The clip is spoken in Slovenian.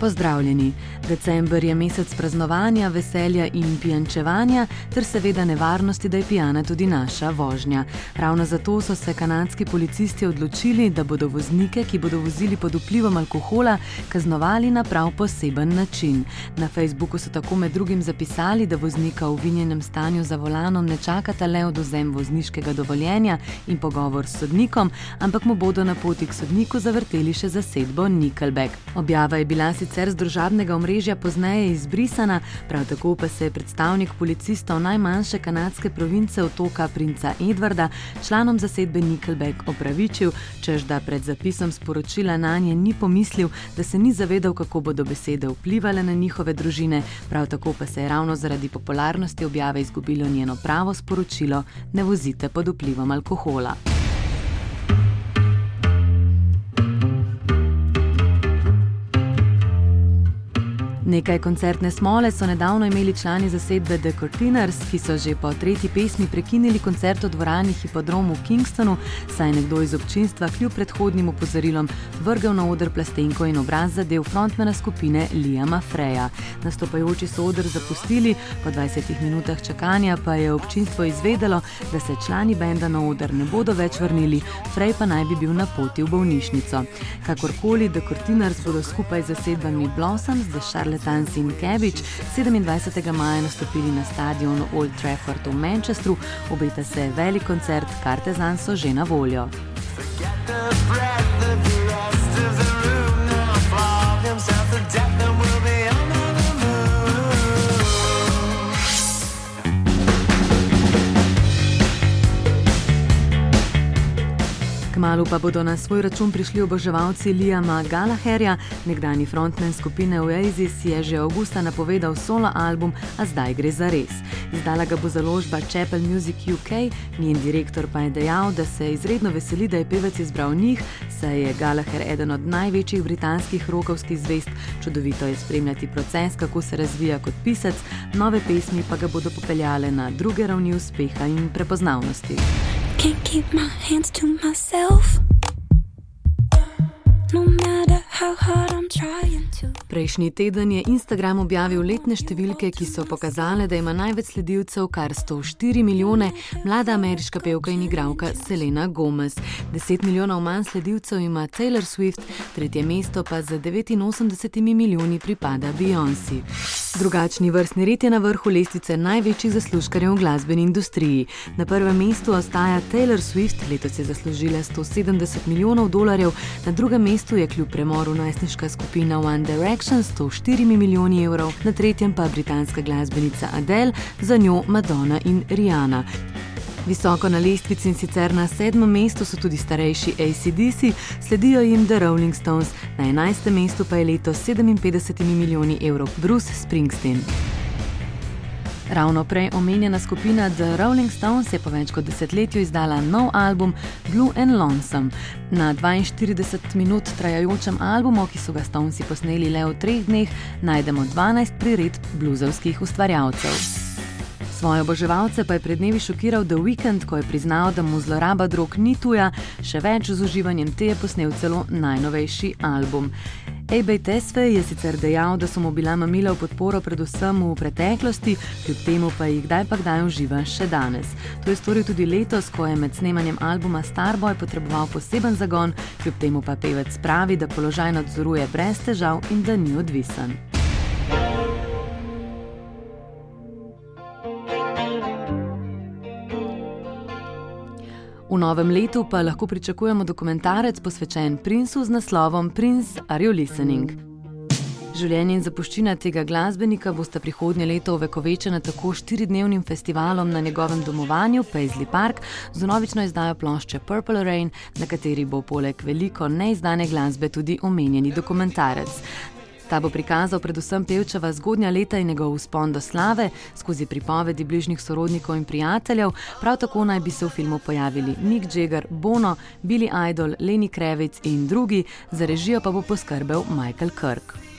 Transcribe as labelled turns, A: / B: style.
A: Pozdravljeni! December je mesec praznovanja, veselja in pijančevanja, ter seveda nevarnosti, da je pijana tudi naša vožnja. Ravno zato so se kanadski policisti odločili, da bodo voznike, ki bodo vozili pod vplivom alkohola, kaznovali na prav poseben način. Na Facebooku so tako med drugim zapisali, da voznika v vinjenem stanju za volanom ne čakata le odozem vozniškega dovoljenja in pogovor s sodnikom, ampak mu bodo na poti k sodniku zavrteli še zasedbo Nickelback. Objava je bila sicer z družabnega omrežja pozneje izbrisana, prav tako pa se je predstavnik policistov najmanjše kanadske province otoka Princa Edvarda članom zasedbe Nickelback opravičil, čež da pred zapisom sporočila na nje ni pomislil, da se ni zavedal, kako bodo besede vplivali na njihove družine, prav tako pa se je ravno zaradi popularnosti objave izgubilo njeno pravo sporočilo: ne vozite pod vplivom alkohola. Nekaj koncertne smole so nedavno imeli člani zasedbe The Cortiners, ki so že po tretji pesmi prekinili koncert v dvorani Hipodromu v Kingstonu, saj je nekdo iz občinstva kljub predhodnim upozorilom vrgel na oder plastenko in obraz zadev frontmana skupine Liama Freja. Nastopajoči so oder zapustili, po 20 minutah čakanja pa je občinstvo izvedelo, da se člani benda na oder ne bodo več vrnili, Frej pa naj bi bil na poti v bolnišnico. Kakorkoli, The Cortiners bodo skupaj z zasedbami Blossoms, The Charlotte Tans in Cabbage 27. maja nastopili na stadionu Old Trafford v Manchestru, obeta se velik koncert, karte zanj so že na voljo. Forget the breath Kmalu pa bodo na svoj račun prišli oboževalci Liama Gallagherja, nekdani frontmen skupine Oasis je že avgusta napovedal solo album, a zdaj gre za res. Izdala ga bo založba Chapel Music UK, njen direktor pa je dejal, da se izredno veseli, da je pevec izbral njih, saj je Gallagher eden od največjih britanskih rokovskih zvest. Čudovito je spremljati proces, kako se razvija kot pisec, nove pesmi pa ga bodo popeljale na druge ravni uspeha in prepoznavnosti. Can't keep my hands to myself. No matter how hard I'm trying to. Prejšnji teden je Instagram objavil letne številke, ki so pokazale, da ima največ sledilcev, kar 104 milijone, mlada ameriška pevka in igralka Selena Gomez. 10 milijonov manj sledilcev ima Taylor Swift, tretje mesto pa z 89 milijoni pripada Beyoncé. Drugačni vrstni red je na vrhu lestvice največjih zaslužkarjev v glasbeni industriji. Na prvem mestu ostaja Taylor Swift, letos je zaslužila 170 milijonov dolarjev, na drugem mestu je kljub premoru najstniška skupina One Direction. S 104 milijoni evrov, na tretjem pa britanska glasbenica Adele, za njo Madonna in Rihanna. Visoko na lestvici in sicer na sedmem mestu so tudi starejši ACDC, sledijo jim The Rolling Stones, na enajstem mestu pa je letos 57 milijoni evrov Bruce Springsteen. Ravno prej omenjena skupina The Rolling Stones je po več kot desetletju izdala nov album Blue and Lonesome. Na 42 minut trajajočem albumu, ki so ga Stonesi posneli le v treh dneh, najdemo 12 priredb bluzovskih ustvarjalcev. Svoje oboževalce pa je pred dnevi šokiral The Weeknd, ko je priznal, da mu zloraba drog ni tuja, še več z uživanjem te je posnel celo najnovejši album. Ebay Tesfe je sicer dejal, da so mu bila mamila v podporo predvsem v preteklosti, kljub temu pa jih kdaj pa kdaj uživa še danes. To je storil tudi letos, ko je med snemanjem albuma Starboy potreboval poseben zagon, kljub temu pa pevec pravi, da položaj nadzoruje brez težav in da ni odvisen. V novem letu pa lahko pričakujemo dokumentarec posvečen princu z naslovom Prince Are You Listening? Življenje in zapuščina tega glasbenika bosta prihodnje leto ovekovečena tako štiridnevnim festivalom na njegovem domovanju Paisley Park z novično izdajo plošče Purple Rain, na kateri bo poleg veliko neizdane glasbe tudi omenjeni dokumentarec. Ta bo prikazal predvsem pevčeva zgodnja leta in njegov uspon do slave skozi pripovedi bližnjih sorodnikov in prijateljev. Prav tako naj bi se v filmu pojavili Mick Jagger, Bono, Billy Idol, Leni Krevic in drugi, za režijo pa bo poskrbel Michael Kirk.